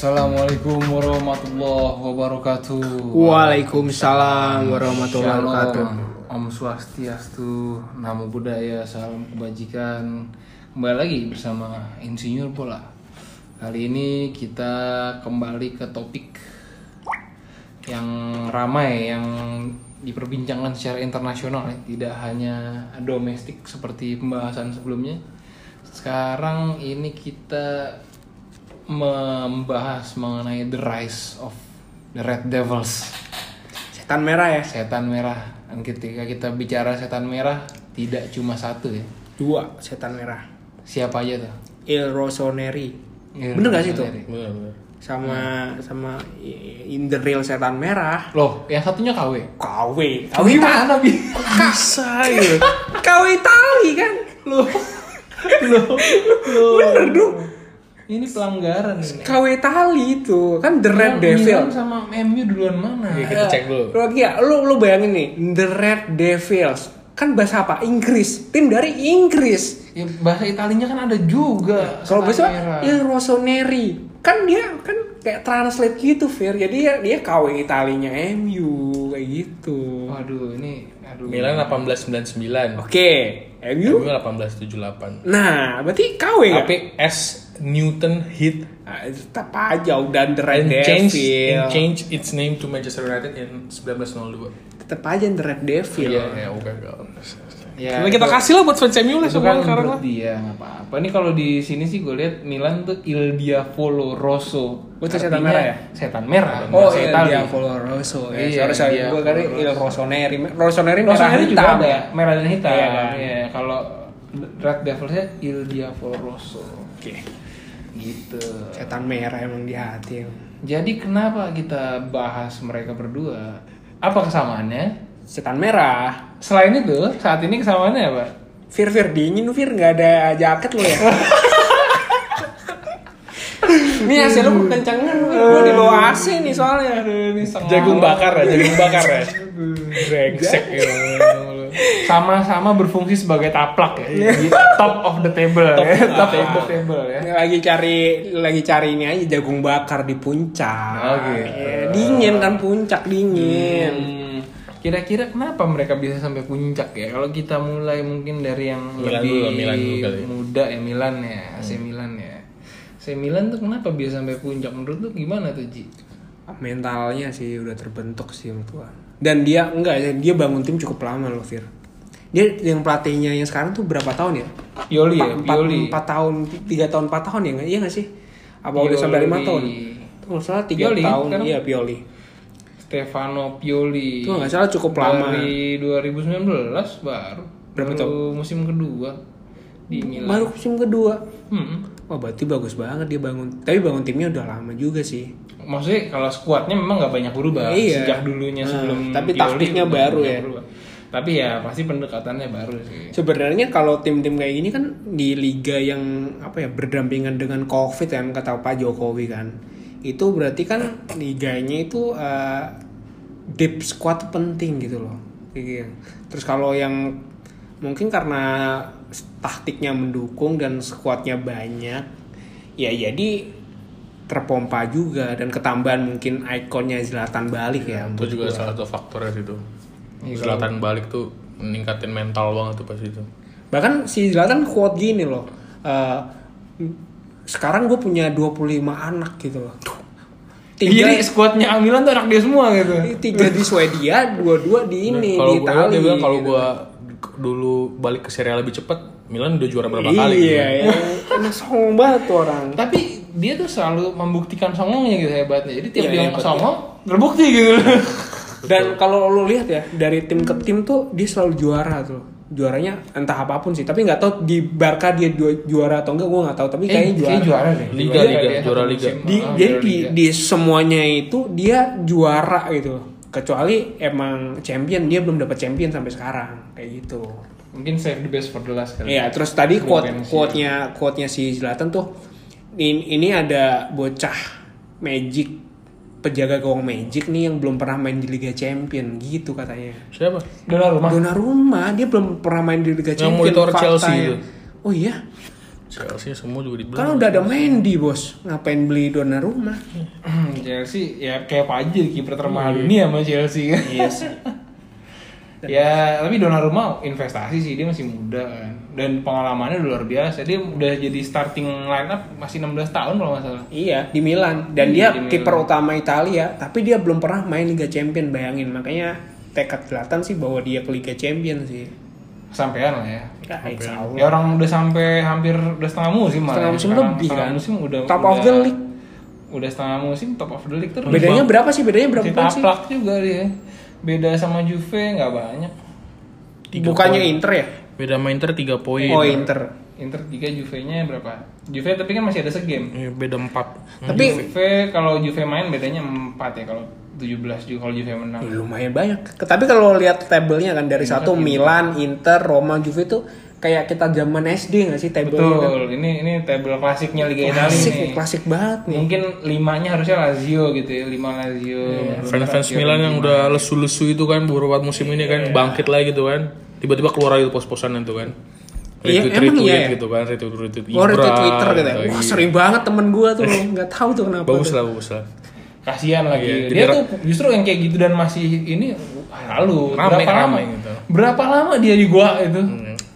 Assalamualaikum warahmatullahi wabarakatuh. Waalaikumsalam warahmatullahi wabarakatuh. Om Swastiastu, Namo Buddhaya, salam kebajikan. Kembali lagi bersama Insinyur Bola. Kali ini kita kembali ke topik yang ramai, yang diperbincangkan secara internasional ya, tidak hanya domestik seperti pembahasan sebelumnya. Sekarang ini kita membahas mengenai the rise of the Red Devils Setan merah ya? setan merah dan ketika kita bicara setan merah tidak cuma satu ya Dua setan merah. siapa aja tuh Il Rossoneri. Il Bener gak sih itu? Sama sama in the real setan merah. loh yang satunya KW KW. KW mana bi Bisa ya. KW Itali kan? loh loh loh Bener dong. Ini pelanggaran ini KW Itali itu kan the Red Yang Devil. Milan sama MU duluan mana kita cek dulu. Lu lagi ya, lu lu bayangin nih, the Red Devils kan bahasa apa? Inggris. Tim dari Inggris. Ya, bahasa Italinya kan ada juga Kalau bahasa. Il Rossoneri kan dia kan kayak translate gitu Fir. Jadi dia dia KW Italinya MU kayak gitu. waduh ini aduh Milan 1899. Oke, MU. MU 1878. Nah, berarti KW kan? Tapi S Newton Heath Nah, itu tetap aja udah The Red and change, Devil. and change its name to Manchester United in 1902. Tetap aja The Red Devil. Iya, ya, oke. Ya, kita itu- kasih lah buat fans MU lah semua kan sekarang lah. nggak apa-apa ini kalau di sini sih gue lihat Milan tuh Il Diavolo Rosso Oh, itu setan merah ya? setan merah Oh, iya, Itali. Diavolo Rosso. Ya, Iya, sorry. Diavolo Gue kali. Il Rossoneri. Rossoneri merah Rossoneri juga hitam ada ya. merah dan hitam Iya kan? Iya, kalau Red Devils-nya Il Diavolo Rosso Oke. Gitu Setan merah emang di hati. jadi kenapa kita bahas mereka berdua apa kesamaannya Setan merah. selain itu saat ini kesamaannya apa Fir Fir dingin Fir nggak ada jaket lo ya. Nih AC lu kencengan Gue di bawah AC nih soalnya ini Jagung bakar ya, jagung bakar ya. Brengsek ya. Sama-sama berfungsi sebagai taplak ya di top of the table Top ya. of top the of the table ya lagi cari lagi cari ini aja jagung bakar di puncak. Oh, gitu. Ya, dingin kan puncak dingin. Hmm, kira-kira kenapa mereka bisa sampai puncak ya kalau kita mulai mungkin dari yang Milan lebih dulu, Milan dulu kali. muda ya Milan ya AC Milan ya AC Milan tuh kenapa bisa sampai puncak menurut lu gimana tuh Ji? Mentalnya sih udah terbentuk sih menurut gua. Dan dia enggak ya, dia bangun tim cukup lama loh Fir. Dia yang pelatihnya yang sekarang tuh berapa tahun ya? Pioli ya, empat, Pioli. empat tahun, tiga tahun, empat tahun ya? Iya nggak sih? Apa udah sampai lima tahun? Tuh salah tiga Pioli, tahun, sekarang. iya Pioli. Stefano Pioli Itu nggak salah cukup lama. dari 2019 baru Berapa baru musim kedua di Milan Baru musim kedua. Hmm. Wah berarti bagus banget dia bangun. Tapi bangun timnya udah lama juga sih. Maksudnya kalau skuadnya memang nggak banyak berubah Iya. sejak dulunya Nah, sebelum tapi Pioli taktiknya baru ya. berubah. Tapi ya pasti pendekatannya baru sih. Sebenarnya kalau tim-tim kayak gini kan di liga yang apa ya berdampingan dengan covid kan kata Pak Jokowi kan. Itu berarti kan liganya itu eh, deep squad penting gitu loh. Kayak gitu. Terus kalau yang mungkin karena taktiknya mendukung dan skuadnya banyak, ya jadi terpompa juga dan ketambahan mungkin ikonnya Zlatan balik ya. Itu juga salah satu faktornya situ. Iya, Selatan balik tuh meningkatin mental banget tuh pas itu. Bahkan si Zlatan quote gini loh. eh, sekarang gue punya 25 anak gitu loh. Tiga, Jadi skuadnya Milan tuh anak dia semua gitu. tiga di Swedia, dua-dua di ini Kalau di Italia. dia bilang kalau gitu. gue dulu balik ke Serie A lebih cepet, Milan udah juara berapa kali? gitu. Iya, ya. Emang songong banget tuh orang. Tapi dia tuh selalu membuktikan songongnya gitu hebatnya. Jadi tiap Iya, dia hebat, songong terbukti gitu. Dan kalau lo lihat ya dari tim ke tim tuh dia selalu juara tuh. Juaranya entah apa pun sih, tapi nggak tahu di Barca dia ju- juara atau enggak gue nggak tahu. Tapi Eh, kayaknya juara. kayaknya juara deh. Liga, Juara liga, dia juara liga. di Ah, jadi di, liga. di semuanya itu dia juara gitu kecuali emang champion dia belum dapat champion sampai sekarang kayak gitu mungkin save the best for the last kali. Iya terus tadi quote pensiun. quote nya quote nya si Zlatan tuh ini, ini ada bocah Magic penjaga gawang Magic nih yang belum pernah main di Liga Champion gitu katanya Siapa? Donnarumma. Donnarumma dia belum pernah main di Liga Yang Champion monitor faktanya. Chelsea itu. oh iya Chelsea semua juga dibeli. Kan udah ada Mendy bos, ngapain beli Donnarumma? Chelsea ya kayak apa aja kiper termahal dunia sama Chelsea kan. Iya sih. ya tapi Donnarumma investasi sih dia masih muda kan dan pengalamannya udah luar biasa dia udah jadi starting line up masih 16 tahun kalau nggak salah Iya di Milan dan Iya, dia di Milan. kiper utama Italia, tapi dia belum pernah main Liga Champion bayangin makanya tekad kelihatan sih bahwa dia ke Liga Champion sih. sampean lah ya Ya, ya orang udah sampai hampir udah setengah musim malah Setengah ya. musim Sekarang lebih setengah kan. musim udah Top udah, of the league. udah setengah musim top of the league terus Bedanya berapa sih? Bedanya berapa poin sih? taplak juga dia beda sama Juve nggak banyak Tiga Bukannya poin. Inter ya? Beda sama Inter 3 poin. Oh Inter. Inter 3 Juve-nya berapa? Juve tapi kan masih ada segame. Iya, beda 4. Tapi Juve kalau Juve main bedanya 4 ya kalau 17 juga kalau Juve menang. ya, lumayan banyak. Tapi kalau lihat tabelnya kan dari satu Milan, Inter, Roma, Juve itu kayak kita zaman SD nggak sih tabelnya? kan? Betul. Ini ini table klasiknya Liga Italia Klasik, nih. nih, klasik banget nih. Mungkin limanya harusnya Lazio gitu ya, 5 Lazio. Iya. Belum Fans-fans Lazio Milan lima. yang udah lesu-lesu itu kan beberapa musim ini kan bangkit lagi gitu kan. Tiba-tiba keluar lagi pos-posan itu kan. Iya, Retweet, emang retweet iya ya? gitu kan, retweet retweet Oh, retweet Twitter gitu ya. Wah, sering banget temen gua tuh, nggak tahu tuh kenapa. Bagus lah, bagus lah. Kasihan lagi. Iya, dia tuh justru yang kayak gitu dan masih ini lalu Rame, berapa lama? rame gitu. Berapa lama dia di gua itu?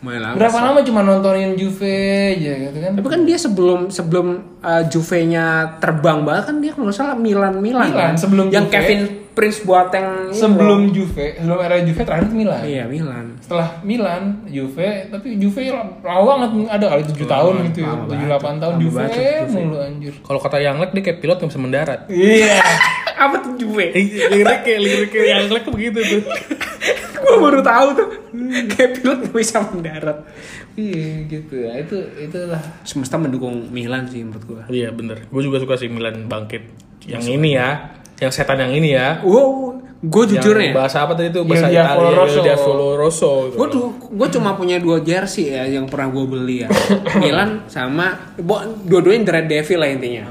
Lama Berapa sih. lama cuma nontonin Juve aja gitu kan? Tapi kan dia sebelum sebelum uh, Juve-nya terbang banget kan dia kalau nggak salah Milan Milan. Milan, kan? sebelum yang Juve. Kevin Prince Boateng itu sebelum loh. Juve, sebelum era Juve terakhir itu Milan. Iya Milan. Setelah Milan, Juve, tapi Juve lama banget ada kali 7 tahun gitu ya, 7 8 tahun Juve banget Juve. mulu anjir. Kalau kata Yang Lek dia kayak pilot yang bisa mendarat. Iya. Apa tuh Juve? lirik kayak lirik kayak Yang Lek tuh begitu tuh. Gua baru tahu tuh. Kayak pilot nggak bisa mendarat. Iya gitu ya. Itu itulah Semesta mendukung Milan sih menurut gua. Iya bener. Gue juga suka sih Milan bangkit. Yang ini ya, yang setan yang ini ya. Wow, gue jujur yang ya. bahasa apa tadi itu bahasa Diavolo Italia Rosso. Diavolo Rosso gitu. Gue tuh, gue cuma punya dua jersey ya yang pernah gue beli ya. Milan sama, dua-duanya The Red Devil lah intinya.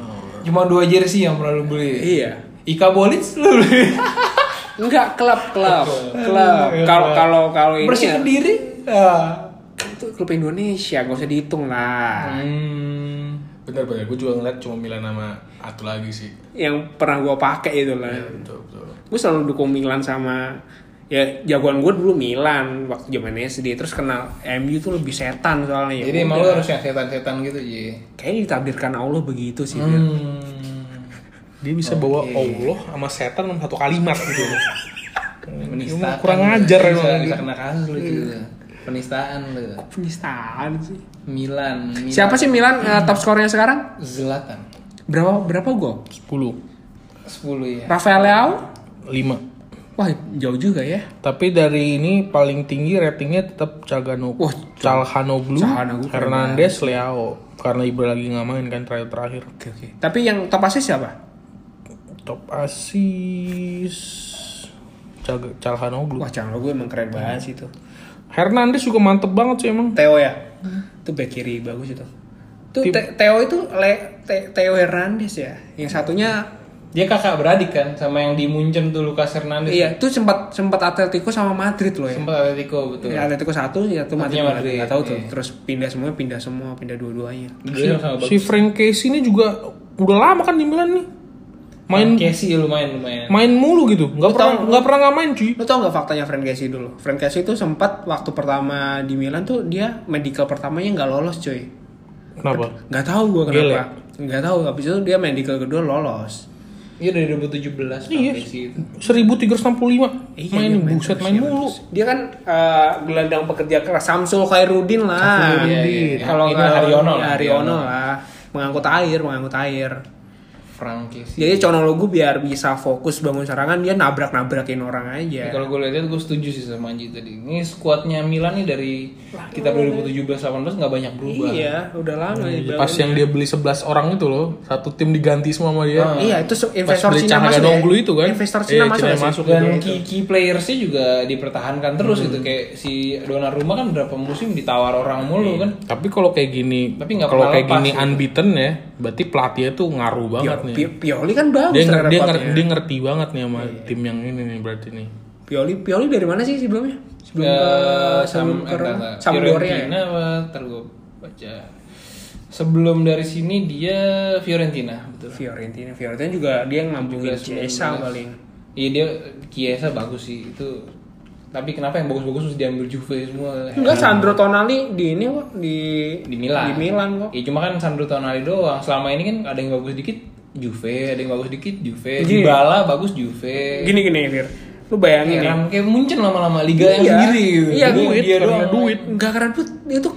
cuma dua jersey yang pernah lu beli. Iya. Ika Bolic lu beli. Enggak klub klub klub. Kalau kalau kalau ini Bersih ya, Kediri. Ah. itu klub Indonesia, gak usah dihitung lah. Hmm. Bener bener. Gue juga ngeliat cuma Milan sama satu lagi sih. Yang pernah gue pakai itu lah. Betul betul. Gue selalu dukung Milan sama ya jagoan gue dulu Milan waktu zaman SD terus kenal MU tuh lebih setan soalnya ya Jadi udah. emang lu harus yang setan-setan gitu, Ji. kayaknya ditakdirkan Allah begitu sih. Hmm. Dia bisa bawa Allah sama setan dalam satu kalimat gitu. Penistaan. Kurang ajar bisa, emang. Bisa kena kasus lu juga. Penistaan lu. penistaan sih Milan, Milan. siapa sih Milan eh, top skornya sekarang Zlatan. berapa berapa gol 10 10 ya. Rafael Leao 5 wah jauh juga ya Tapi dari ini paling tinggi ratingnya tetap Cagano, Wah, Calhanoglu, Calhanoglu Hernandez, Leao. Karena Ibra lagi nggak main kan terakhir terakhir. oke oke tapi yang top assist siapa Top asis Cal- Calhanoglu. wah gue emang keren banget sih itu Hernandez juga mantep banget sih emang. Theo ya itu back kiri bagus itu tuh Te- Theo itu Le Te- Theo Hernandez ya yang satunya Dia kakak beradik kan sama yang di Munchen tuh Lucas Hernandez. iya itu sempat sempat Atletico sama Madrid loh ya Sempat Atletico betul. Ya, Atletico satu, ya tuh Madrid, Madrid. Nggak tahu tuh. iya. Terus pindah semua, pindah semua, pindah dua-duanya. Dua sama Si Frank Casey ini juga udah lama kan di Milan nih. Main Casey lumayan lumayan. main mulu gitu. Nggak Lu pernah nggak pernah nggak main cuy. Lo tau nggak faktanya Frank Casey dulu? Frank Casey itu sempat waktu pertama di Milan tuh dia medical pertamanya nggak lolos coy. Kenapa? Nggak tahu gua kenapa. Nggak tahu. Habis itu dia medical kedua lolos. Iya dari 2017 Iya. Casey itu. 1365 Iya, main iya, main buset main iya, mulu. Dia kan eh, gelandang pekerja keras Samsul Khairuddin lah. Khairuddin. Iya, Iya, Kalau ini nggak Haryono lah, Haryono Haryono. lah. Mengangkut air, mengangkut air. Frank Casey. Jadi Conologu biar bisa fokus bangun serangan dia nabrak-nabrakin orang Ya, aja. kalau gue lihat gue setuju sih sama Anji tadi. Ini skuadnya Milan nih dari kita 2017-18 nggak banyak berubah. Iya, udah lama ya. Pas yang dia beli 11 orang itu loh, satu tim diganti semua sama dia. Iya, itu investor Cina masuk. Ya? itu kan. Investor Iya, Cina masuk. Cina ya sih? masuk. Dan Iya, key, key playersnya juga dipertahankan terus gitu kayak si Donnarumma kan berapa musim ditawar orang mulu kan. Tapi kalau kayak gini, Tapi nggak kalau kayak gini gitu. unbeaten ya, berarti pelatihnya tuh ngaruh banget nih. Pi- Pioli kan bagus Dia, dia, recordnya. nger- dia ngerti banget nih sama tim yang ini nih berarti nih. Pioli Pioli dari mana sih sebelumnya? Sebelum Ya, ke sam, ke. Sampdoria ya? Ntar gue baca. Sebelum dari sini dia Fiorentina, betul. Fiorentina Fiorentina juga dia yang ngambilin Chiesa 19. paling Iya dia Chiesa bagus sih itu. Tapi kenapa yang bagus-bagus harus diambil Juve semua? enggak Sandro Tonali di ini kok di di Milan. di Milan kok Ya cuma kan Sandro Tonali doang. Selama ini kan ada yang bagus dikit Juve, ada yang bagus dikit Juve. Gini. Dybala bagus Juve. gini gini Fir lu bayangin nih kayak muncul lama-lama liga yang Iya. sendiri gitu. Iya, duit, dia karena doang. duit. Enggak karena duit itu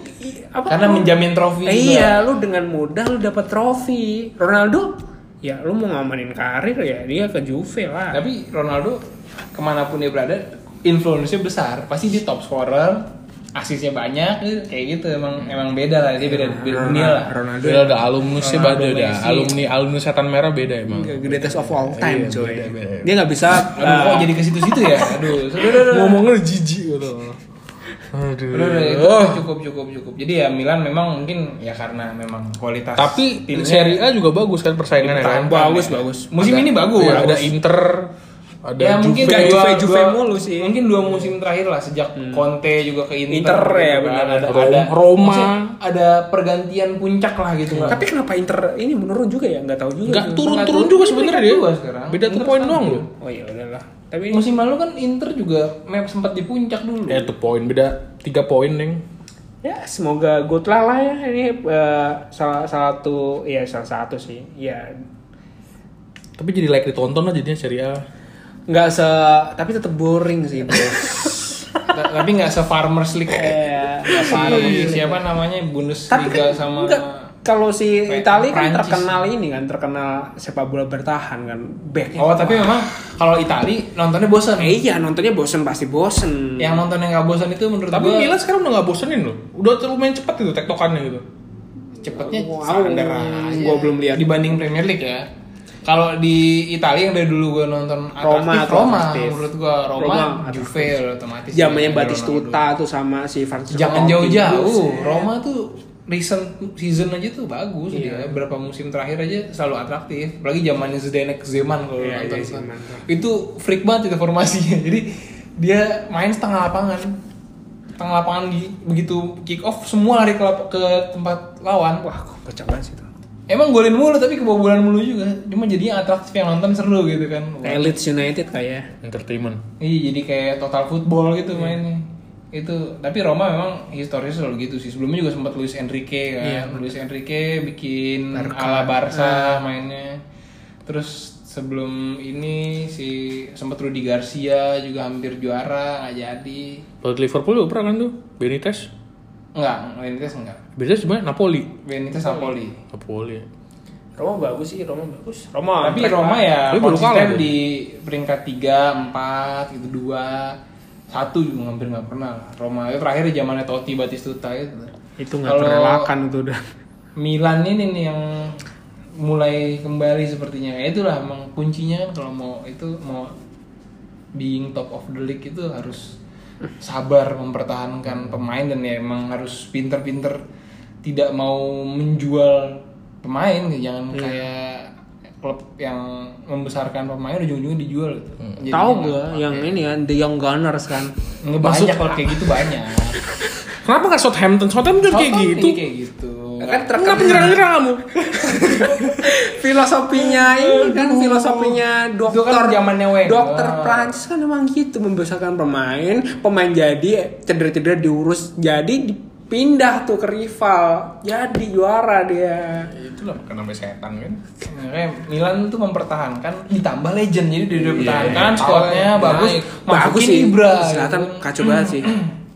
apa? Karena menjamin trofi Eh, juga. iya, lu dengan mudah lu dapat trofi. Ronaldo ya lu mau ngamanin karir ya dia ke Juve lah. Tapi Ronaldo ke mana pun dia berada, influence-nya besar. Pasti dia top scorer, asisnya banyak, gitu. kayak gitu. Emang emang beda lah, dia beda, beda dunia lah. Ronaldo Beda ada alumni sih beda dah. Messi. Alumni alumni setan merah beda emang. greatest of all time Iya, coy. beda, beda. Dia nggak bisa Aduh, kok uh, jadi ke situ-situ ya? Aduh. Ngomongnya jijik gitu. Aduh. Udah, udah, itu cukup cukup cukup. Jadi ya Milan memang mungkin ya karena memang kualitas. Tapi Serie A juga bagus kan persaingannya kan. bagus bagus. musim ini bagus. Iya, ada Inter, ada ya mungkin Juve. dua, Juve- Juve dua- mulu sih. Mungkin dua musim terakhir lah sejak Conte juga ke Inter. Inter ya, gitu kan. benar. Ada, Rom- ada Roma. ada pergantian puncak lah gitu. Tapi kenapa Inter ini menurun juga ya? Nggak tahu juga. Enggak sih. turun-turun juga sebenarnya dia. Dua sekarang. Beda tuh poin doang loh. Oh iya udahlah. Tapi Musim lalu kan Inter juga map sempat di puncak dulu. Ya itu poin beda 3 poin, Neng. ya semoga good lah lah ya ini eh, salah salah satu ya salah satu sih ya Tapi jadi like ditonton aja jadinya Serie A. nggak se tapi tetap boring sih bos Ta- Tapi nggak se Farmers League. Eh, Nggak parah siapa namanya tapi Bundesliga kan sama enggak, kalau si Kayak Italia kan Prancis. terkenal ini kan terkenal sepak bola bertahan kan backnya Oh tapi memang kalau Itali nontonnya bosan. eh, iya nontonnya bosen pasti bosen Yang nonton yang nggak bosan itu menurut Tapi gua Milan sekarang udah gak bosenin loh. Udah lumayan cepat gitu tektokannya gitu. cepetnya Wow, standar gua belum lihat. dibanding Premier League ya. Kalau di Italia yang dari dulu gue nonton Roma atraktif, Roma, atraktif. menurut gue Roma, Roma Juve otomatis. zamannya Batistuta tuh sama si Francesco Jangan jauh-jauh. Buset. Roma tuh recent season aja tuh bagus Iya. dia. Berapa musim terakhir aja selalu atraktif. Apalagi zamannya Zdenek Zeman kalau Iya, nonton. iya. Zeman tuh. Itu freak banget itu formasinya. Jadi dia main setengah lapangan. Setengah lapangan di begitu kick off semua lari ke, ke tempat lawan. wah kok pecah banget sih tuh Emang golin mulu tapi kebobolan mulu juga. Cuma jadinya atraktif yang nonton seru gitu kan. kayak Leeds United kayak Entertainment. Iya jadi kayak total football gitu mainnya. Itu tapi Roma memang historisnya selalu gitu sih. Sebelumnya juga sempat Luis Enrique kan. Luis Enrique bikin ala Barca mainnya. Terus sebelum ini si sempat Rudi Garcia juga hampir juara nggak jadi. Di Liverpool juga pernah kan tuh Benitez. Enggak, Benitez enggak. Benitez sebenarnya Napoli. Benitez Napoli. Napoli. Roma bagus sih Roma bagus Roma Tapi Roma ya Tapi baru kalah di peringkat 3, 4, gitu 2 satu juga hampir nggak pernah lah. Roma itu terakhir zamannya Totti Batistuta itu. itu nggak Kalau terelakkan itu udah Milan ini nih yang mulai kembali sepertinya. Ya itulah emang kuncinya kan kalau mau itu mau being top of the league itu harus sabar mempertahankan pemain dan ya emang harus pinter-pinter tidak mau menjual pemain jangan kayak klub yang membesarkan pemain ujung-ujungnya dijual gitu. Jadinya tahu kepake. yang ini kan The Young Gunners kan Nggak banyak kalau kayak gitu banyak. Kenapa nggak Southampton? Southampton juga kayak gitu. Kayak gitu. Kan Kenapa nyerang-nyerang kamu? filosofinya ini kan filosofinya Itu dokter kan zamannya Wenger. dokter Prancis kan emang gitu membesarkan pemain. Pemain jadi cedera-cedera diurus jadi dipindah tuh ke rival. Jadi juara dia. Itulah bukan namanya setan kan. Makanya Milan tuh mempertahankan ditambah legend. Jadi dia pertahankan iya. squadnya Naik. bagus. Bagus masukin sih. Ibra selatan gitu. kacau banget sih.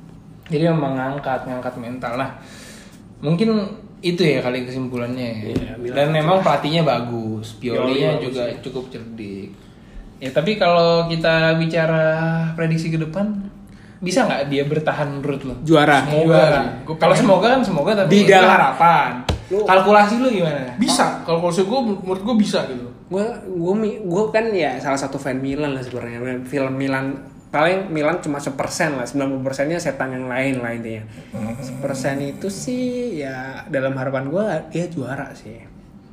Jadi memang ngangkat ngangkat mental. Nah mungkin itu ya kali kesimpulannya Iya, Milan dan memang pelatihnya bagus. Pioli Piolinya bagus, juga cukup cerdik. Ya tapi kalau kita bicara prediksi ke depan bisa nggak dia bertahan menurut lo? Juara. Semoga. Kalau semoga kan semoga tapi Di dalam- harapan. Lu- kalkulasi lu gimana? Bisa. Kalau kalau gue menurut gue bisa gitu. gue gue gue kan ya salah satu fan Milan lah sebenarnya. Film Milan paling Milan cuma sepersen lah 90 persennya setan yang lain lah intinya. Sepersen itu sih ya dalam harapan gue dia juara sih.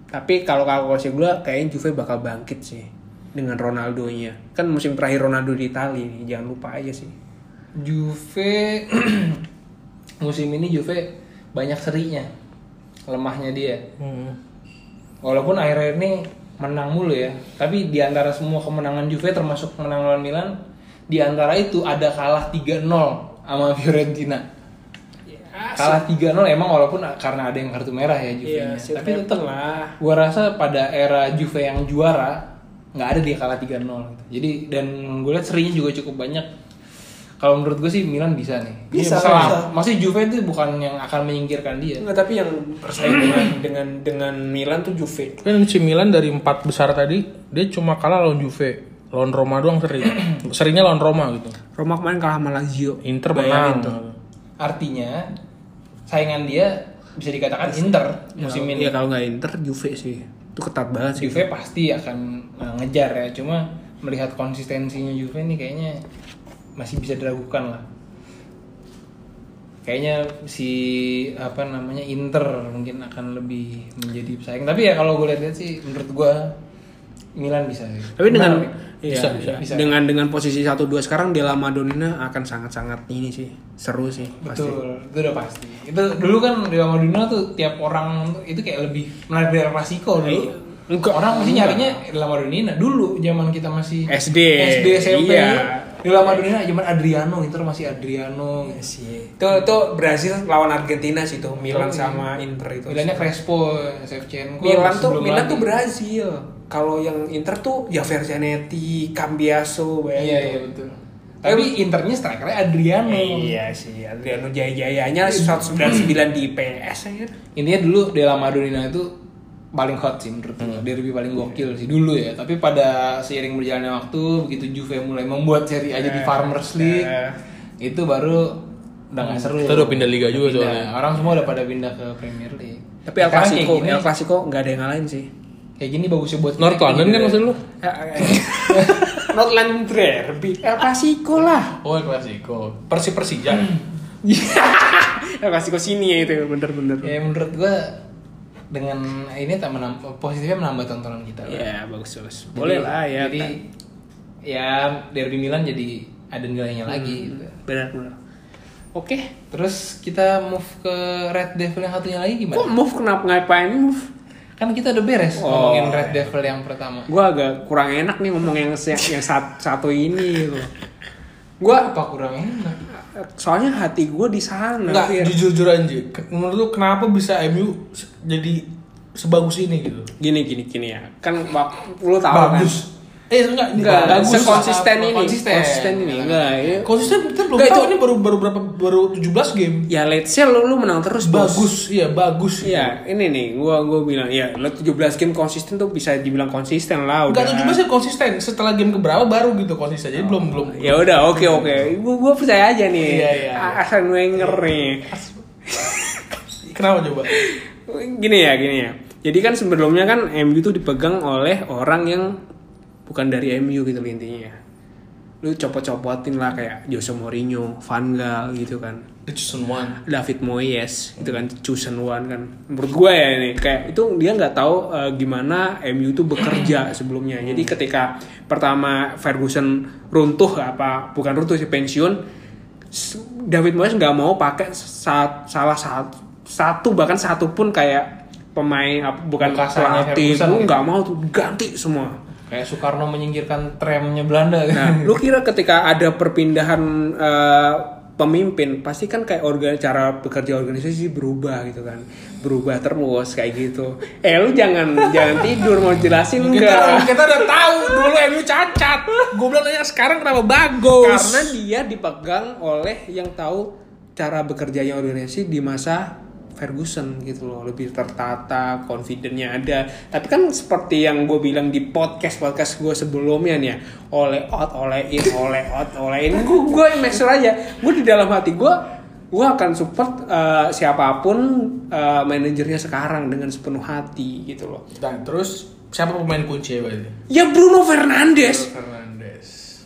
Tapi kalau kalau sih gue kayaknya Juve bakal bangkit sih dengan Ronaldo nya kan musim terakhir Ronaldo di Italia nih jangan lupa aja sih. Juve musim ini Juve banyak serinya lemahnya dia. Hmm. Walaupun akhir-akhir ini menang mulu ya, tapi di antara semua kemenangan Juve termasuk menang lawan Milan, di antara itu ada kalah 3-0 sama Fiorentina. Kalah 3-0 emang walaupun karena ada yang kartu merah ya Juve. Iya, tapi tetap lah. gua rasa pada era Juve yang juara nggak ada dia kalah 3-0 gitu. Jadi dan gue lihat serinya juga cukup banyak. Kalau menurut gue sih Milan bisa nih. Bisa, Ini masalah- bisa. Maksudnya Juve itu bukan yang akan menyingkirkan dia. Enggak, tapi yang bersaing dengan dengan dengan Milan tuh Juve. Tapi AC Milan dari empat besar tadi dia cuma kalah lawan Juve, lawan Roma doang sering. Seringnya lawan Roma gitu. Roma kemarin kalah sama Lazio. Inter Bayangin menang. tuh. Artinya saingan dia bisa dikatakan Inter musim Ya, ini. Iya kalau nggak Inter Juve sih. Itu ketat banget sih. Juve pasti akan uh, ngejar ya. Cuma melihat konsistensinya Juve ini kayaknya masih bisa diragukan lah. Kayaknya si apa namanya Inter mungkin akan lebih menjadi pesaing. Tapi ya kalau gue lihat sih menurut gue Milan bisa. sih. Tapi dengan Gimana, Wi? iya, Bisa, bisa. Bisa. dengan dengan posisi 1 2 sekarang Della Madonnina akan sangat-sangat ini sih. Seru sih pasti. Betul, itu udah pasti. Itu dulu kan Real Madrid tuh tiap orang itu kayak lebih menarik dari Klasiko dulu. Iya. Enggak. Orang masih nyarinya Real Madrid dulu zaman kita masih SD. SD SMP. Iya. Real Madrid zaman Adriano, Inter masih Adriano. Iya sih. Itu itu Brasil lawan Argentina sih tuh Milan Oh, iya. sama Inter itu. Milannya Crespo, Shevchenko. Milan tuh Milan lagi. tuh Brazil. Kalau yang Inter tuh ya Verzanetti, Cambiaso, bayangin Iya iya betul. Tapi Internya strikernya Adriano. Iya sih, Adriano Jaya-Jayanya 199 di PS aja. Intinya dulu Della Madonnina itu paling hot sih menurut gue. Derby paling gokil sih dulu ya. Tapi pada seiring berjalannya waktu, begitu Juve mulai membuat seri aja di Farmers League, Eh. itu baru udah gak seru. Kita udah pindah liga juga Pindah. soalnya. Orang semua udah pada pindah ke Premier League. Tapi El Clasico, El Clasico nggak ada yang ngalahin sih. kayak gini bagusnya buat North kita, London kan ya. maksud lu? Not London Derby, El Clasico lah. Oh, Klasiko. Persi Persija. El Clasico sini ya itu bener-bener. Ya menurut gua dengan ini tak menambah positifnya menambah tontonan kita. lah. Ya bagus bagus. Boleh lah ya. Jadi ya Derby Milan jadi ada nilainya lagi gitu. benar benar. Oke. Terus kita move ke Red Devil yang satunya lagi gimana? Kok move kenapa ngapain move? Kan kita udah beres Oh. ngomongin Red Devil yang pertama. Gua agak kurang enak nih ngomong yang yang sat- satu ini gitu. Gua Apa kurang enak? Soalnya hati gua di sana. Enggak, Fir. jujur-jujur aja. Ke- Menurut lu kenapa bisa MU jadi sebagus ini gitu? Gini gini gini ya. Kan lu tahu bagus. Eh enggak. Enggak, bagus. sekonsisten apa- ini. konsisten. Konsisten ini. Enggak, ya. Konsisten kita belum Enggak, tahu itu- ini baru baru berapa baru 17 game. Ya let's say lu, lu menang terus bos. Bagus, iya bagus. Iya, ini nih gua gua bilang ya lu 17 game konsisten tuh bisa dibilang konsisten lah udah. Enggak 17 ya konsisten. Setelah game keberapa baru gitu konsisten. Jadi belum belum. Ya udah, oke oke. Gua gua percaya aja nih. Iya, iya. Arsene Wenger nih. Kenapa coba? Gini ya, gini ya. Jadi kan sebelumnya kan MU tuh dipegang oleh orang yang bukan dari MU gitu loh intinya. Lu copot-copotin lah kayak Jose Mourinho, Van Gaal gitu kan. The chosen one. David Moyes itu kan chosen one kan menurut gue ya ini kayak itu dia nggak tahu eh, gimana MU itu bekerja sebelumnya jadi ketika pertama Ferguson runtuh apa bukan runtuh sih pensiun David Moyes nggak mau pakai saat salah satu satu bahkan satu pun kayak pemain bukan pelatih gitu. nggak mau tuh ganti semua Kayak Soekarno menyingkirkan tramnya Belanda. Nah, lu kira ketika ada perpindahan eh, pemimpin, pasti kan kayak organ cara bekerja organisasi berubah gitu kan, berubah terus kayak gitu. Eh, lu jangan jangan tidur mau jelasin Kita, enggak? kita udah tahu dulu MU cacat. Gue bilang nanya sekarang kenapa bagus? Karena dia dipegang oleh yang tahu cara bekerjanya organisasi di masa Ferguson gitu loh lebih tertata, confidentnya ada. Tapi kan seperti yang gue bilang di podcast podcast gue sebelumnya nih ya, oleh out, oleh in, oleh out, oleh in. Gue gue make sure aja, gue di dalam hati gue gue akan support eh, siapa pun eh, manajernya sekarang dengan sepenuh hati gitu loh. Dan terus siapa pemain kunci ya berarti? Ya Bruno Fernandes. Fernandes.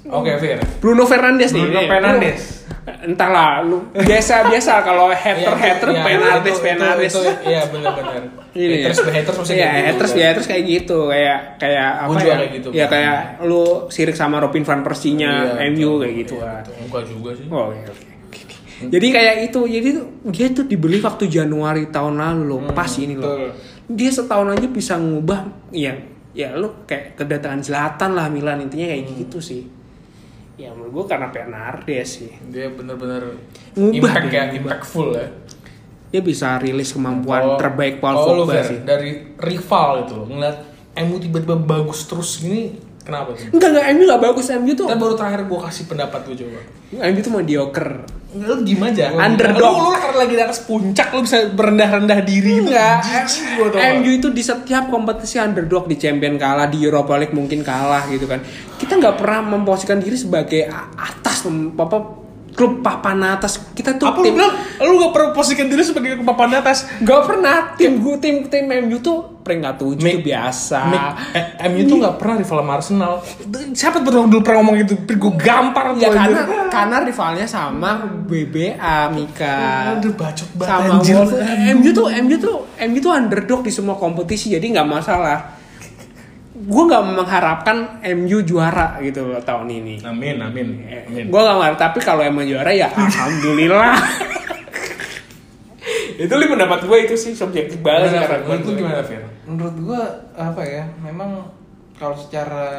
Oke, Fir. Bruno Fernandes nih. Bruno Nih, Fernandes. Entahlah, lu biasa biasa kalau hater hater Iya, Fernandes Fernandes. Iya, benar-benar. Haters ya. haters masih Iya, kayak gitu. haters ya haters kayak gitu, kayak kayak apa ya? kayak gitu. Ya kayak lu sirik sama Robin van Persie-nya Iya, MU betul. kayak gitu Iya, kan. betul. Enggak juga sih. Oh, oke oke. oke. Jadi kayak itu, jadi tuh dia tuh dibeli waktu Januari tahun lalu loh, pas ini loh. Dia setahun aja bisa ngubah, ya, ya lu kayak kedatangan Selatan lah Milan intinya kayak gitu sih. Ya menurut gua karena Fernandes sih. Dia bener-bener Ngubah impact ya, impactful ya. Dia bisa rilis kemampuan Kalau- terbaik Paul Pogba sih. Dari rival itu loh, ngeliat MU tiba-tiba bagus terus gini, kenapa tuh? Enggak enggak MU gak bagus MU tuh. Kan baru terakhir gua kasih pendapat gue coba. MU tuh mediocre. Enggak, lu diem aja. Underdog. Lu, lu karena lagi di atas puncak, lu bisa berendah-rendah diri gitu. Enggak? MU itu di setiap kompetisi underdog di Champion kalah, di Europa League mungkin kalah gitu kan. Kita nggak pernah memposisikan diri sebagai atas apa klub papan atas. Kita tuh Apa lu tim bilang? Lu gak pernah posisikan diri sebagai papan atas? nggak pernah tim gue tim tim MU tuh peringkat tujuh tuh biasa. Mik- eh, MU tuh gak pernah rival sama Arsenal. Siapa tuh dulu pernah ngomong gitu? Gue gampar Ya karena karena rivalnya sama BBA Mika. Aduh bacot banget sama anjir. Wolves. MU tuh MU tuh MU tuh underdog di semua kompetisi jadi nggak masalah. Gue nggak mengharapkan MU juara gitu loh tahun ini. Amin, amin, amin. Gue gak marah, tapi kalau emang juara ya alhamdulillah. itu li pendapat gue itu sih subjektif banget gue Menurut lu gimana, Fer? Menurut gua apa ya? Memang kalau secara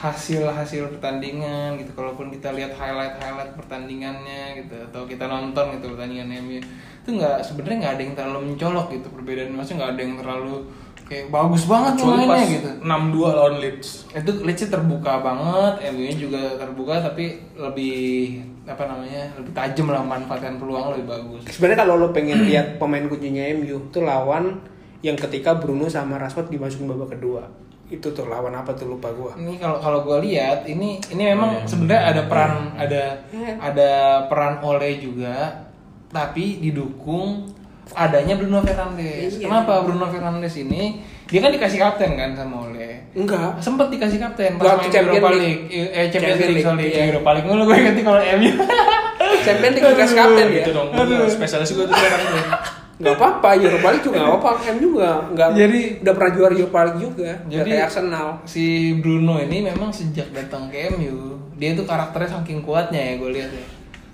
hasil-hasil pertandingan gitu, kalaupun kita lihat highlight-highlight pertandingannya gitu, atau kita nonton gitu pertandingan MU itu nggak sebenarnya nggak ada yang terlalu mencolok gitu perbedaan maksudnya nggak ada yang terlalu kayak bagus banget Kecuali mainnya pas gitu. 6-2 lawan Leeds. itu Leeds terbuka banget, MU nya juga terbuka tapi lebih apa namanya lebih tajam lah memanfaatkan peluang lebih bagus. sebenarnya kalau lo pengen lihat pemain kuncinya MU tuh lawan yang ketika Bruno sama Rashford dimasukin babak kedua. Itu tuh lawan apa tuh lupa gue Ini kalau kalau gue lihat ini ini memang sebenarnya ada peran ada ada peran Ole juga tapi didukung adanya Bruno Fernandes. Iya. Kenapa Bruno Fernandes ini dia kan dikasih kapten kan sama Ole. enggak Sempet dikasih kapten Waktu pas main Champions Europa League. League. Eh, Champions Champions League, League, sorry. iya. Europa League mulu gue ganti kalau MU. Champion League dikasih kapten ya Gitu dong. Spesialis gue tuh sekarang tuh. nggak apa-apa Europa League juga nggak apa MU juga nggak Jadi- udah pernah juara Europa League juga jadi Jadi kayak Arsenal si Bruno ini memang sejak datang ke MU dia tuh karakternya saking kuatnya ya gue lihat ya.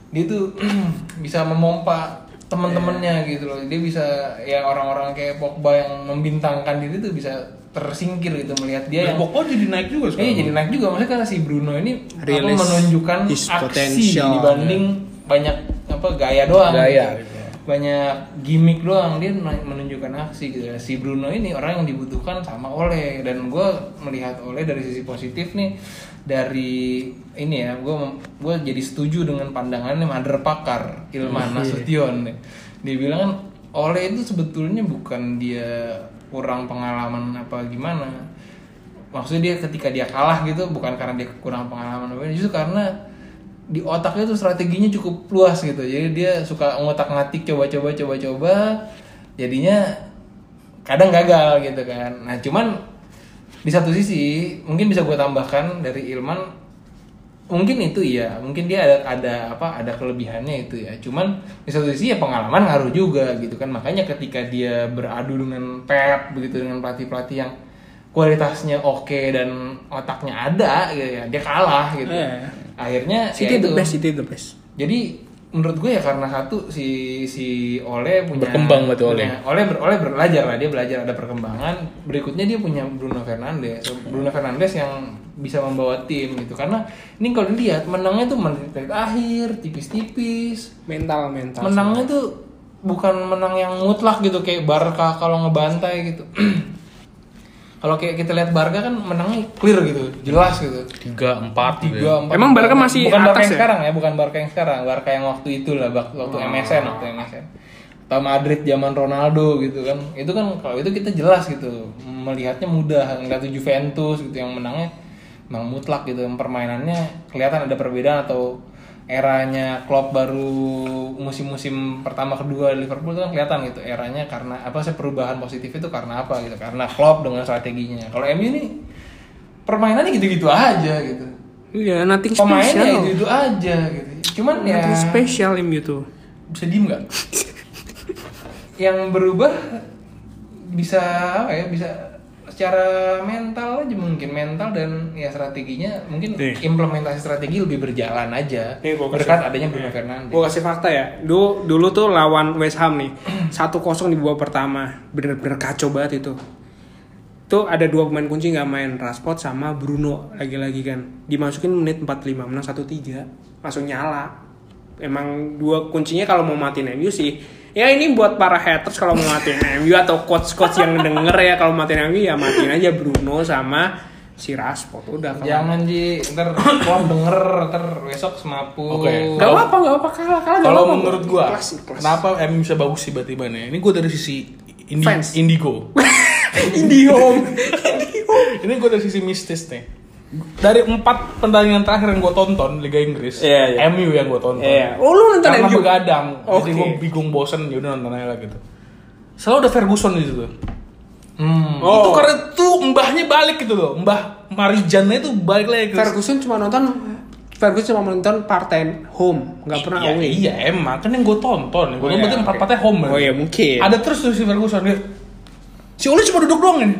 Dia tuh bisa memompa teman-temannya gitu loh. Dia bisa ya orang-orang kayak Pogba yang membintangkan diri tuh bisa tersingkir gitu melihat dia Dan yang Pogba jadi naik juga Iya sekarang. jadi naik juga maksudnya karena si Bruno ini apa, Release menunjukkan his aksi potential, dibanding banyak apa gaya doang. Gaya, gitu. Banyak gimmick doang dia men- menunjukkan aksi gitu. Si Bruno ini orang yang dibutuhkan sama Ole dan gue melihat Ole dari sisi positif nih dari ini ya gue gue jadi setuju dengan pandangannya Mother Pakar Ilman Nasution nih. Dia bilang kan Ole itu sebetulnya bukan dia kurang pengalaman apa gimana. Maksudnya dia ketika dia kalah gitu bukan karena dia kurang pengalaman apa justru karena di otaknya tuh strateginya cukup luas gitu. Jadi dia suka ngotak ngatik coba-coba coba-coba jadinya kadang gagal gitu kan. Nah cuman di satu sisi mungkin bisa gue tambahkan dari Ilman mungkin itu iya mungkin dia ada ada apa ada kelebihannya itu ya cuman di satu sisi ya pengalaman ngaruh juga gitu kan makanya ketika dia beradu dengan Pep begitu dengan pelatih pelatih yang kualitasnya oke dan otaknya ada gitu ya dia kalah gitu Iya. akhirnya ya City the itu. best City the best jadi menurut gue ya karena satu si si Ole punya Berkembang berarti Ole. punya- Ole ber, Ole belajar lah dia belajar ada perkembangan. Berikutnya dia punya Bruno Fernandes. Bruno Fernandes yang bisa membawa tim gitu. Karena ini kalau dilihat menangnya tuh menit akhir tipis-tipis. Mental mental menangnya tuh bukan menang yang mutlak gitu kayak Barca kalau ngebantai gitu kalau kayak kita lihat Barca kan menangnya clear gitu jelas gitu Tiga, empat, gitu ya. tiga empat Emang Barca masih bukan Barca yang ya? sekarang ya bukan Barca yang sekarang Barca yang waktu itu lah waktu Oh. MSN waktu MSN atau Madrid zaman Ronaldo gitu kan itu kan kalau itu kita jelas gitu melihatnya mudah nggak tuh Juventus gitu yang menangnya memang mutlak gitu yang permainannya kelihatan ada perbedaan atau eranya Klopp baru musim-musim pertama kedua Liverpool itu kan kelihatan gitu eranya karena apa sih perubahan positif itu karena apa gitu karena Klopp dengan strateginya. Kalau MU ini permainannya gitu-gitu aja gitu. Iya nothing pemainnya special. Itu itu aja gitu. Cuman ya nothing special MU tuh. Bisa diem nggak? yang berubah bisa apa ya bisa secara mental aja mungkin mental dan ya strateginya mungkin Nih. implementasi strategi lebih berjalan aja Nih, gua kasih- berkat adanya Bruno Fernandes. Gue kasih fakta ya. Dulu dulu tuh lawan West Ham nih. 1-0 di babak pertama. Bener-bener kacau banget itu. Tuh ada dua pemain kunci nggak main, Rashford sama Bruno lagi-lagi kan. Dimasukin menit 45, menang 1-3. Langsung nyala. Emang dua kuncinya kalau mau matiin MU sih. Ya ini buat para haters kalau mau matiin MU atau coach-coach yang denger ya kalau matiin MU ya matiin aja Bruno sama si Rashford udah kalau Jangan di ntar kalau denger ntar besok semapu. Oke. Gak apa-apa, gak apa-apa kalah, kalah gak Kalau menurut gua, Ikhlas, ikhlas. kenapa MU bisa bagus tiba-tiba nih? Ini gua dari sisi indi Fans. indigo. Indiom. Ini gua dari sisi mistis nih. Dari empat pertandingan terakhir yang gua tonton Liga Inggris, Iya, iya. MU yang gua tonton. Iya. Oh, lu nonton Karena MU? begadang, jadi Oke. gua bingung bosen, ya udah nonton aja lah gitu. Selalu ada Ferguson di situ. Hmm. Oh. Itu karena tuh mbahnya balik gitu loh, mbah Marijannya itu balik lagi Ferguson cuma nonton Ferguson cuma nonton part-time home, nggak pernah iya, away. iya emang kan yang gue tonton, gue Oh, tonton iya, berarti empat home. Oh iya mungkin. Ada terus tuh si Ferguson dia. Si Oli cuma duduk doang ini.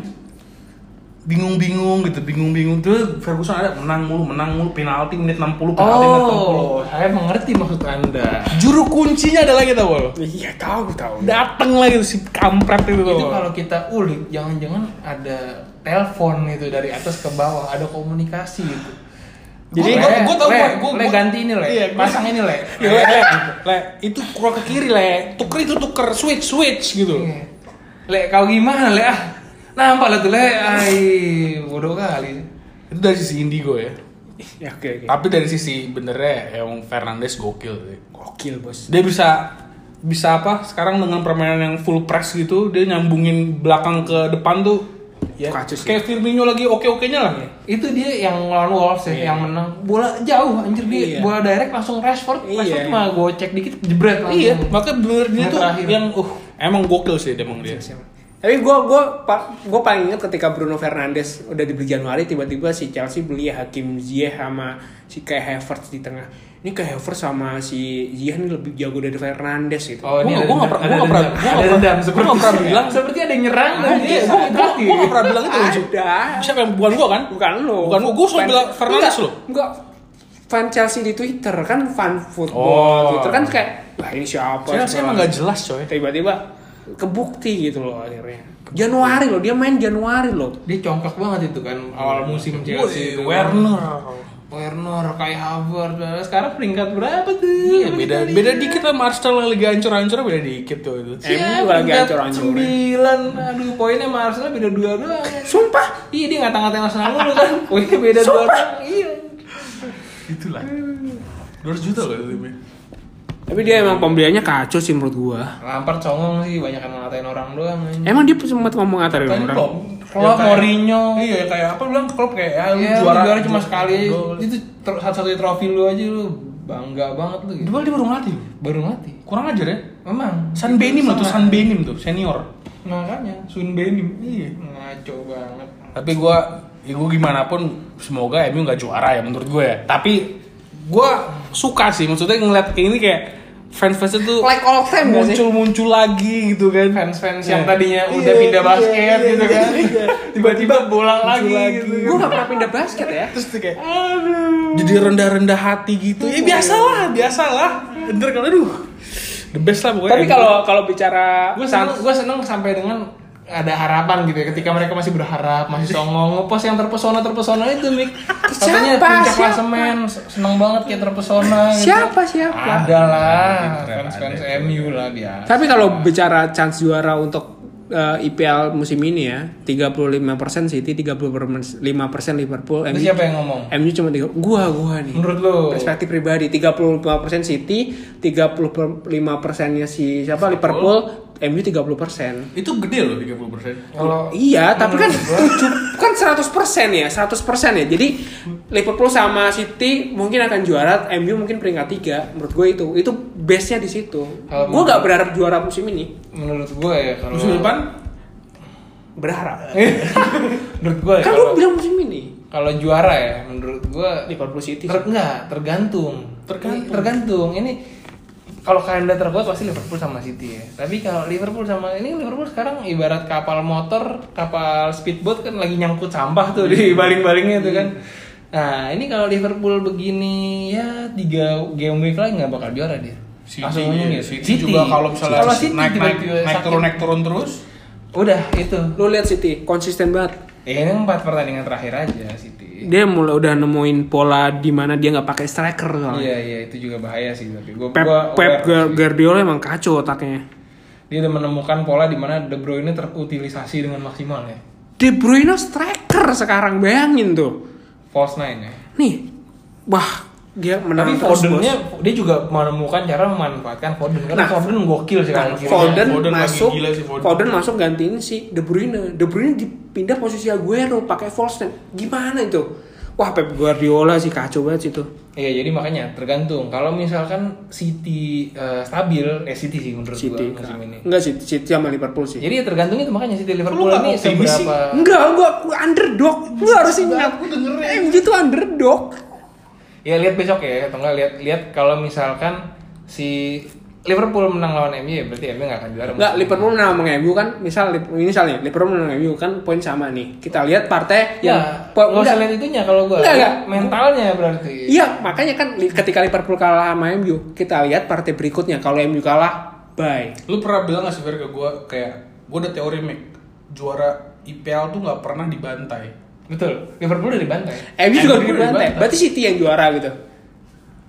Bingung-bingung gitu, bingung-bingung tuh Ferguson ada menang mulu, menang mulu penalti menit 60, penalti menit 60. Oh, saya mengerti maksud anda. Juru kuncinya ada lagi tau lo. Iya tahu tahu. Dateng lagi si kampret itu Itu kalau kita ulik, jangan-jangan ada telepon itu dari atas ke bawah, ada komunikasi gitu. Jadi Le, gua- gua tau, le, gua- gua- le gua- ganti ini le, Iya, gua- pasang ini le. Ya, le, le, le, itu kurang ke kiri le, tuker itu tuker switch switch gitu. Iya. Le, kau gimana le? Ah, nampak lah tuh le, ay, bodoh kali. Itu dari sisi indigo ya. Ya oke oke. Tapi dari sisi benernya emang Fernandes gokil sih. Gokil bos. Dia bisa bisa apa? Sekarang dengan permainan yang full press gitu, dia nyambungin belakang ke depan tuh ya Kacau sih. kayak Firmino lagi oke-okenya lah. Itu dia yang lawan Wolves ya, Iya. yang menang. Bola jauh, anjir dia Iya. bola direct langsung Rashford. Iya. Rashford cuma gocek dikit jebret langsung. Iya, makanya bener dia Yang tuh terakhir. yang uh emang gokil sih dia emang dia. Tapi gue gua pa- gua paling inget ketika Bruno Fernandes udah dibeli Januari tiba-tiba si Chelsea beli Hakim Ziyech sama si Kai Havertz di tengah. Ini Kai Havertz sama si Ziyech ini lebih jago dari Fernandes gitu. Oh, nggak dendam- pernah- gua nggak pernah- nggak dendam pernah- bilang. seperti ada yang nyerang dan Iya, dia terakhir. gua gak pernah bilang itu lucu. Ada. Siapa yang bukan gua kan? Bukan lo. Bukan gua, gua selalu bilang Fernandes lo. Enggak. Fan Chelsea di Twitter kan fan football. Oh. Twitter kan kayak lah ini siapa? Chelsea emang gak jelas coy. Tiba-tiba kebukti gitu loh akhirnya. Januari loh, dia main Januari loh. Dia congkak banget itu kan awal musim Chelsea itu. Werner. Werner, Kai Havertz. Sekarang peringkat berapa tuh? Iya, beda beda dikit sama Arsenal yang lagi hancur-hancur beda dikit tuh itu. MU juga lagi hancur-hancur. Sembilan, aduh poinnya sama Arsenal beda dua doang. Sumpah. Iya dia ngata-ngatain Arsenal dulu kan, poinnya beda dua doang. Iya. Itulah. 200 juta loh itu. Tapi dia emang pembeliannya kacau sih menurut gua. Lampard songong sih, banyak yang ngatain orang doang. anjing. Emang dia sempat ngomong ngatain Tadi orang. Ya, kayak- Mourinho. Iya, kayak apa bilang Klopp kayak ya, lu Iya, juara, juara, cuma sekali. Gol. Itu satu-satunya trofi lu aja lu bangga banget lu gitu. Dua dia baru ngelatih. Baru ngelatih. Kurang ajar ya. Memang. San Benim lah tuh. San Benim tuh, senior. Makanya Sun Benim. Iya. Ngaco banget. Tapi gua ya gua gimana pun semoga MU nggak juara ya menurut gue ya. Tapi gua suka sih maksudnya ngeliat kayak ini kayak fans-fans itu Like all time gak sih? muncul-muncul lagi gitu kan. Fans-fans Iya. yang tadinya Iya, udah pindah iya, basket iya, gitu iya, kan. iya. Tiba-tiba Muncul lagi, lagi. gitu. Gua gak pernah pindah basket ya. Terus tuh kayak aduh. Jadi rendah-rendah hati gitu. Ya biasalah, biasalah. Ntar kalau aduh. The best lah pokoknya. Tapi kalau kalau bicara gue seneng, gue seneng sampai dengan ada harapan gitu ya ketika mereka masih berharap masih songong ngepost yang terpesona terpesona itu mik katanya Siapa? puncak klasemen seneng banget kayak terpesona gitu. Siapa, siapa? ada lah Ada, fans fans ada. MU lah biasa Tapi kalau bicara chance juara untuk eh, IPL musim ini ya, 35% City, 35% Liverpool, itu MU, siapa yang ngomong MU cuma tiga, gua gua nih. menurut lo Perspektif pribadi 35% City, 35%-nya si siapa Liverpool, MU 30%. itu gede loh 30%. kalau Iya, tapi kan tujuh, kan 100% ya, 100% ya. Jadi Liverpool sama City mungkin akan juara, MU mungkin peringkat 3. Menurut gue itu, itu base-nya di situ. Gue gak berharap juara musim ini. menurut gue ya kalau Musim depan Berharap. menurut gue ya, kan kalau lu bilang musim ini. kalau juara ya menurut gue Liverpool City. Ter enggak, tergantung. Tergantung. Ini- tergantung. Ini kalau kalian udah terkuat pasti Liverpool sama City ya. Tapi kalau Liverpool sama ini Liverpool sekarang ibarat kapal motor, kapal speedboat kan lagi nyangkut sampah tuh di baling-balingnya tuh kan. Nah ini kalau Liverpool begini ya tiga game week lagi nggak bakal juara dia. City, Langsung iya. gitu. City, juga kalau misalnya Kalau City naik naik naik turun naik turun terus Udah itu. Lu lihat City konsisten banget. Ya ini empat pertandingan terakhir aja City. Dia mulai udah nemuin pola di mana dia nggak pakai striker soalnya. Iya iya itu juga bahaya sih tapi gua Pep, gua Pep. Guardiola emang kacau otaknya. dia udah menemukan pola di mana De Bruyne terutilisasi dengan maksimal ya. De Bruyne striker sekarang bayangin tuh. False nine ya. Nih, wah dia menang Tapi Fodennya dia juga menemukan cara memanfaatkan Foden karena Nah, Foden gokil sih Nah, kan. Foden, Foden masuk, gila sih Foden. Foden. masuk gantiin si De Bruyne. De Bruyne dipindah posisi Aguero pakai false nine. Gimana itu? Wah Pep Guardiola sih kacau banget sih itu. Iya jadi makanya tergantung kalau misalkan City eh, stabil ya City sih menurut City. gua musim ini. Enggak sih, City sama Liverpool sih. Jadi ya tergantung itu makanya City Liverpool ini seberapa Enggak, enggak, aku underdog. Lu harus ingat. Aku. MU itu underdog. Ya lihat besok ya atau enggak lihat lihat kalau misalkan si Liverpool menang lawan MU ya berarti MU nggak akan juara. Enggak, Liverpool menang sama MU kan, misal ini misalnya Liverpool menang MU kan poin sama nih. Kita lihat partai Ya, yang nggak usah lihat itunya kalau gua. Enggak, enggak. Mentalnya berarti. Iya, makanya kan ketika Liverpool kalah sama MU, kita lihat partai berikutnya. Kalau MU kalah, bye. lu pernah bilang gak sih ke gue kayak gue udah teori Mac juara IPL tuh nggak pernah dibantai Betul. Liverpool udah dibantai. MU juga MU dibantai. Berarti City yang juara gitu.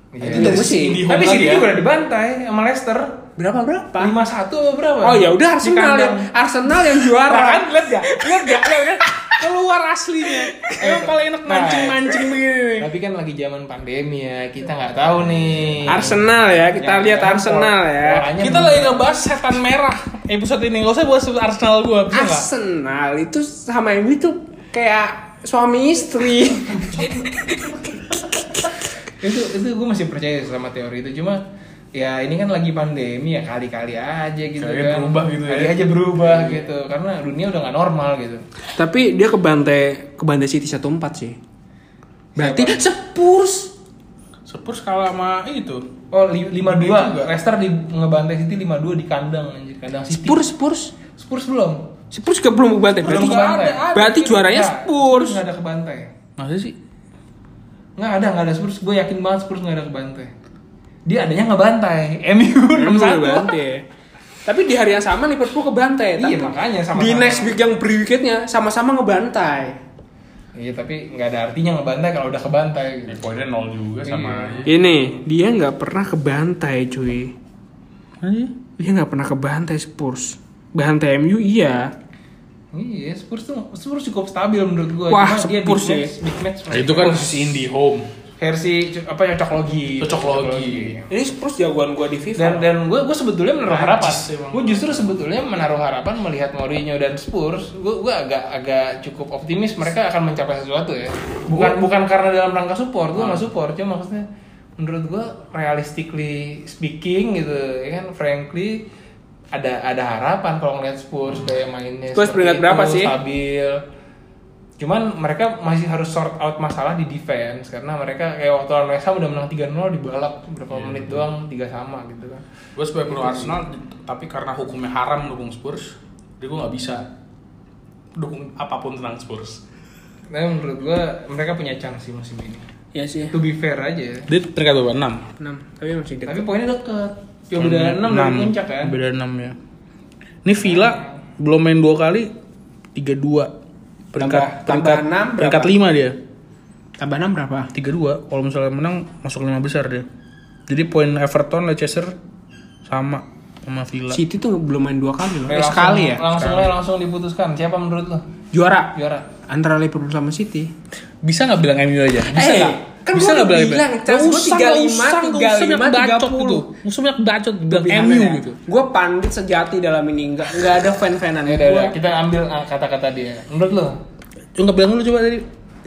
Iya. Itu tunggu sih. Di Tapi City ya. juga udah dibantai sama Leicester. Berapa berapa? 5-1 apa berapa? Oh ya udah Arsenal yang Arsenal yang Nah, juara. kan lihat gak? Lihat gak? Lihat gak? Keluar aslinya. Emang paling enak Nah. mancing-mancing begini. Tapi kan lagi zaman pandemi ya, kita nggak tahu nih. Arsenal ya, kita Ya, lihat Arsenal ya. kita lagi ngebahas setan merah episode ini gak usah bahas Arsenal gue bisa nggak Arsenal itu sama MU itu kayak suami istri. itu itu gue masih percaya sama teori itu. Cuma ya ini kan lagi pandemi ya kali-kali aja gitu Kali kan. berubah gitu ya. kali aja berubah gitu. Karena dunia udah nggak normal gitu. Tapi dia kebantai kebantai City 1-4 sih. Berarti Spurs. Spurs kalah sama itu. Oh li- lima dua. Juga. Leicester di ngebantai City 5-2 di kandang anjir. Kandang City. Spurs Spurs. Spurs belum Spurs juga belum kebantai. belum Berarti kebantai ada, ada. berarti juaranya Nggak, Spurs. nggak ada kebantai masa sih nggak ada nggak ada Spurs gue yakin banget Spurs nggak ada kebantai dia adanya ngebantai MU Emang 6-1. kebantai. Tapi di hari yang sama Liverpool kebantai. Iya, Tapi makanya sama-sama. Di next week yang berikutnya sama-sama ngebantai. Iya tapi nggak ada artinya ngebantai kalau udah kebantai gitu. ya, poinnya nol juga sama Iya. aja Ini dia nggak pernah kebantai cuy. Dia nggak pernah kebantai Spurs. Bantai MU iya. Iya, Spurs tuh Spurs cukup stabil menurut gua. Wah, Cuma dia Spurs big ya. match, big match. Nah, itu kan versi indie home versi apa cocok logi. Cocok logi. Ini Spurs jagoan gua di FIFA. Dan dan gue gue sebetulnya menaruh harapan. Najis emang. Gue justru sebetulnya menaruh harapan melihat Mourinho dan Spurs. Gue gue agak agak cukup optimis mereka akan mencapai sesuatu ya. Bukan bukan karena dalam rangka support. Gue nggak support. Cuma maksudnya menurut gue realistically speaking gitu ya kan frankly ada ada harapan kalau ngeliat Spurs gaya mainnya Spurs seperti peringkat berapa sih? stabil cuman mereka masih harus sort out masalah di defense karena mereka kayak waktu lawan West Ham udah menang 3-0 di balap beberapa Iya, menit doang tiga sama gitu kan gue sebagai pro Arsenal tapi karena hukumnya haram dukung Spurs jadi gue nggak bisa dukung apa pun tentang Spurs Tapi menurut gua mereka punya chance sih musim ini. Ya sih. To be fair aja. dia peringkat berapa enam 6. Tapi masih dekat. Tapi poinnya deket. Cuma beda 6 dari puncak kan. beda enam ya ini Villa belum main dua kali tiga dua peringkat Tambah- peringkat tambah enam peringkat berapa? lima dia Tambah 6 berapa? tiga dua kalau misalnya menang masuk lima besar dia jadi poin Everton Leicester sama sama Villa City tuh belum main dua kali loh. Eh, Eh, langsung- sekali ya. Langsung lah langsung diputuskan. Siapa menurut lo? Juara Juara. antara Liverpool sama City. bisa nggak bilang MU aja bisa Eh, nggak kan bisa nggak udah bilang bilang, chance Nggak gua usah, 35, nggak usah, nggak usah banyak 35, bacot 30. gitu nggak usah banyak bacot bilang MU gitu Gue pandit sejati dalam ini enggak enggak ada fan-fanan Ya udah, kita ambil ah, kata-kata dia. Menurut lo? Coba bilang dulu coba tadi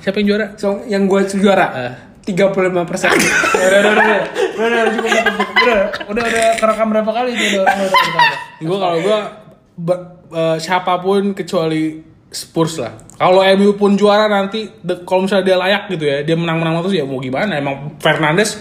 siapa yang juara So, yang gue juara Eh. 35 persen. udah, udah, udah, udah, udah, udah, cukup, udah, udah, udah, kerekam berapa kali itu udah, udah, udah. gue kalau gue siapa pun kecuali Spurs lah kalau MU pun juara nanti kalau misalnya dia layak gitu ya dia menang-menang terus ya mau gimana emang Fernandes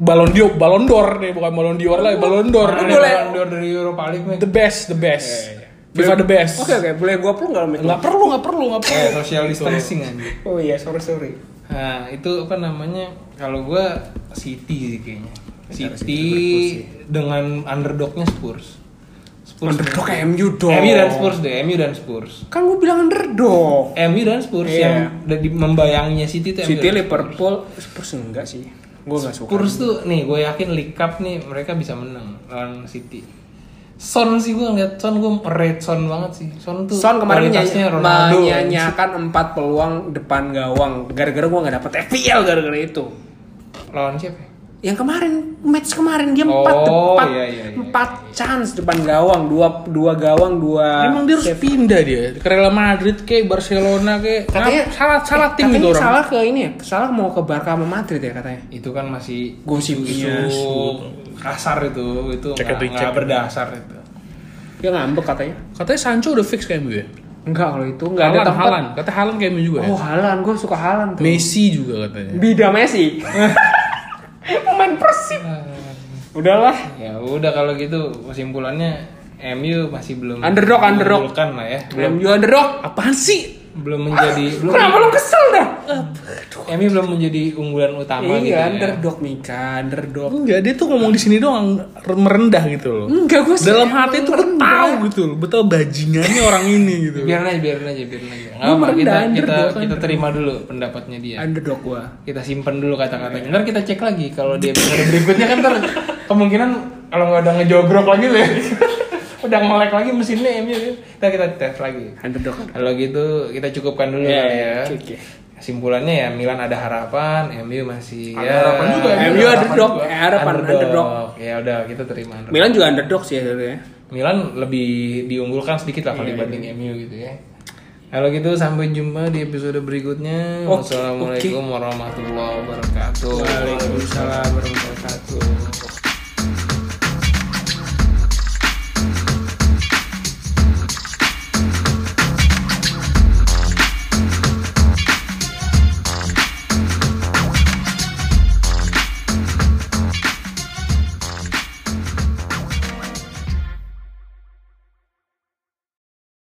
Balon d'Or, Balon d'Or nih bukan Balon d'Or lah, Balon d'Or. Boleh Ballon d'Or dari Europa League Mac? the best, the best. Iya, iya. FIFA the best. Oke oke, boleh gua peluk nggak perlu, nggak perlu, nggak perlu. Eh, social distancing aja. Oh iya, sorry sorry. Nah, itu apa namanya? Kalau gua City sih kayaknya. City City dengan underdognya Spurs. Spurs Underdog MU dong. MU dan Spurs deh, MU dan Spurs. Kan gua bilang underdog. MU dan Spurs Iya. yang udah di- membayanginya City tuh City Liverpool Spurs enggak sih. Gua nggak suka. Spurs tuh nih gue yakin League Cup nih mereka bisa menang lawan City. Son sih gue ngeliat Son gue rate Son banget sih. Son tuh Son kemarin Ronaldo. menyanyiakan empat peluang depan gawang gara-gara gua nggak dapet FPL gara-gara itu. Lawan siapa? Ya? Yang kemarin match kemarin dia Oh, empat empat iya, iya, iya. empat chance depan gawang dua dua gawang dua. Emang dia harus pindah dia ke Real Madrid ke Barcelona ke katanya salah salah eh, tim katanya itu orang. salah ke ini ya salah mau ke Barca sama Madrid ya katanya. Itu kan masih Gosip, isu iya, kasar itu, itu nggak berdasar itu. Dia ngambek katanya. Katanya Sancho udah fix kayak MU ya. Enggak kalau itu enggak ada Halan, tempat. Halan. Kata Halan kayak MU juga ya. Oh Halan, gue suka Halan tuh. Messi juga katanya. Bida Messi. Pemain Persib. Udahlah. Ya udah kalau gitu kesimpulannya MU masih belum Underdog, underdog. mengunggulkan lah ya. Belum MU underdog. Apaan sih? Belum menjadi belum Kenapa lu kesel dah? MU belum menjadi unggulan utama gitu iya, ya. underdog Mika, underdog. Enggak, dia tuh ngomong di sini doang merendah gitu loh. Enggak, gue Dalam hati tuh gue tahu gitu loh, betapa bajingannya orang ini gitu. biarin aja biarin aja biarin aja nggak apa kita kita underdog, kita terima dulu pendapatnya dia Underdog gua. kita simpen dulu kata-katanya ntar kita cek lagi kalau dia berikutnya kan ntar kemungkinan kalau nggak udah ngejogrok lagi ya udah nge-lag lagi mesinnya MU kita kita tes lagi Underdog. kalau gitu kita cukupkan dulu kali iya, ya oke, oke. kesimpulannya ya Milan ada harapan MU masih Ada ya harapan juga, MU ada harapan underdog, juga. eh, harapan underdog. ya udah kita terima underdog. Milan juga underdog sih sebenarnya. Milan lebih diunggulkan sedikit lah kalau Iya, dibanding MU gitu ya. Kalau gitu sampai jumpa di episode berikutnya. Oke, Wassalamualaikum warahmatullahi wabarakatuh. Waalaikumsalam warahmatullahi wabarakatuh.